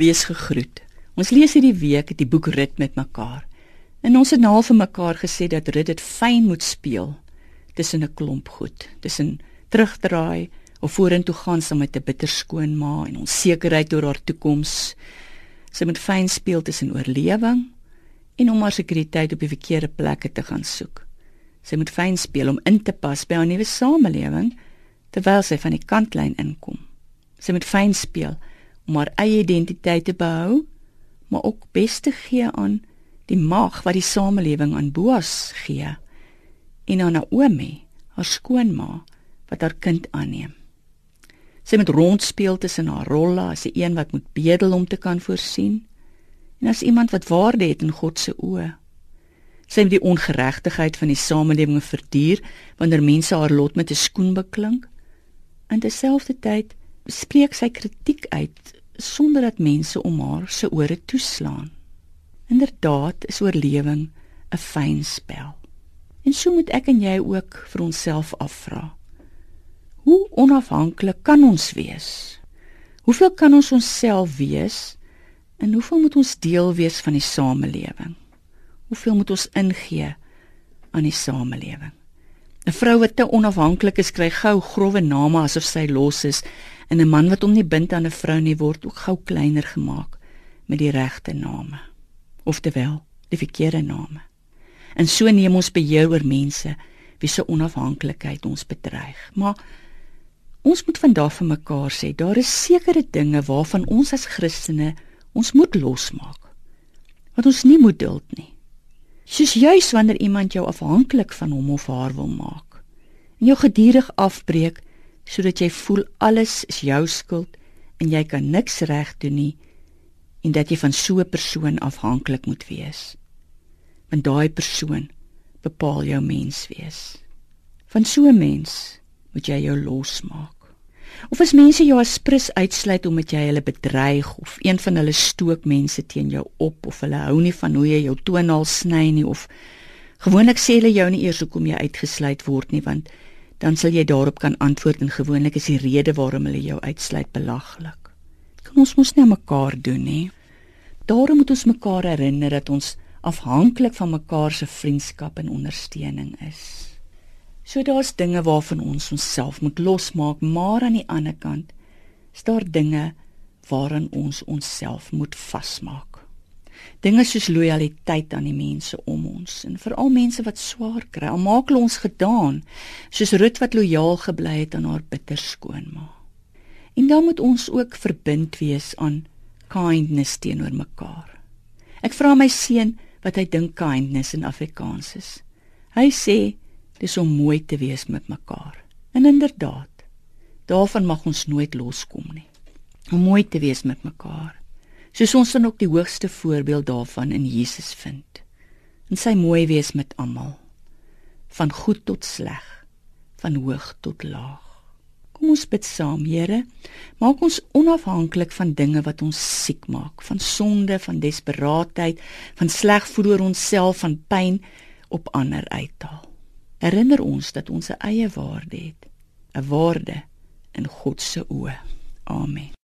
Wees gegroet. Ons lees hierdie week die boek Rit met mekaar. En ons het nou al vir mekaar gesê dat Rit dit fyn moet speel tussen 'n klomp goed, tussen terugdraai of vorentoe gaan saam met 'n bitterskoon ma en onsekerheid oor haar toekoms. Sy moet fyn speel tussen oorlewing en om haar sekuriteit op die verkeerde plekke te gaan soek. Sy moet fyn speel om in te pas by haar nuwe samelewing terwyl sy van die kantlyn inkom. Sy moet fyn speel om haar eie identiteit te behou, maar ook bes te gee aan die mag wat die samelewing aan Boas gee en aan Naomi, haar skoonma wat haar kind aanneem. Sy moet rondspeel tussen haar rolle as 'n een wat moet bedel om te kan voorsien en as iemand wat waarde het in God se oë. Sy moet die ongeregtigheid van die samelewing verduur wanneer mense haar lot met 'n skoen beklink. In terselfdertyd spreek sy kritiek uit sonder dat mense om haar se ore toeslaan. Inderdaad is oorlewing 'n fyn spel. En so moet ek en jy ook vir onsself afvra. Hoe onafhanklik kan ons wees? Hoeveel kan ons onsself wees? En hoeveel moet ons deel wees van die samelewing? Hoeveel moet ons ingee aan die samelewing? 'n Vrou wat te onafhanklik is, kry gou grouwe name asof sy los is en 'n man wat hom nie bind aan 'n vrou nie word ook gou kleiner gemaak met die regte name oftewel die verkeerde name. En so neem ons beheer oor mense wie se onafhanklikheid ons bedreig. Maar ons moet vandag vir mekaar sê daar is sekere dinge waarvan ons as Christene ons moet losmaak wat ons nie moet duld nie soos juis wanneer iemand jou afhanklik van hom of haar wil maak en jou gedurig afbreek sodat jy voel alles is jou skuld en jy kan niks reg doen nie en dat jy van so 'n persoon afhanklik moet wees. Want daai persoon bepaal jou menswees. Van so 'n mens moet jy jou losmaak. Of as mense jou as prins uitsluit omdat jy hulle bedreig of een van hulle stook mense teen jou op of hulle hou nie van hoe jy jou tonaal sny nie of gewoonlik sê hulle jou nie eers hoekom jy uitgesluit word nie want dan sal jy daarop kan antwoord en gewoonlik is die rede waarom hulle jou uitsluit belaglik. Kan ons mos nie mekaar doen nie. Daarom moet ons mekaar herinner dat ons afhanklik van mekaar se vriendskap en ondersteuning is. So daar's dinge waarvan ons onsself moet losmaak, maar aan die ander kant is daar dinge waaraan ons onsself moet vasmaak. Dinge soos lojaliteit aan die mense om ons en veral mense wat swaar kry. Al maak hulle ons gedaan, soos Rut wat lojaal gebly het aan haar bitter skoonma. En dan moet ons ook verbind wees aan kindness teenoor mekaar. Ek vra my seun wat hy dink kindness in Afrikaans is. Hy sê dis om mooi te wees met mekaar. En inderdaad, daarvan mag ons nooit loskom nie. Om mooi te wees met mekaar soos ons dan ook die hoogste voorbeeld daarvan in Jesus vind. En sy mooi wees met almal, van goed tot sleg, van hoog tot laag. Kom ons bid saam, Here. Maak ons onafhanklik van dinge wat ons siek maak, van sonde, van desperaatheid, van sleg voel oor onsself, van pyn op ander uithaal. Herinner ons dat ons 'n eie waarde het, 'n waarde in God se oë. Amen.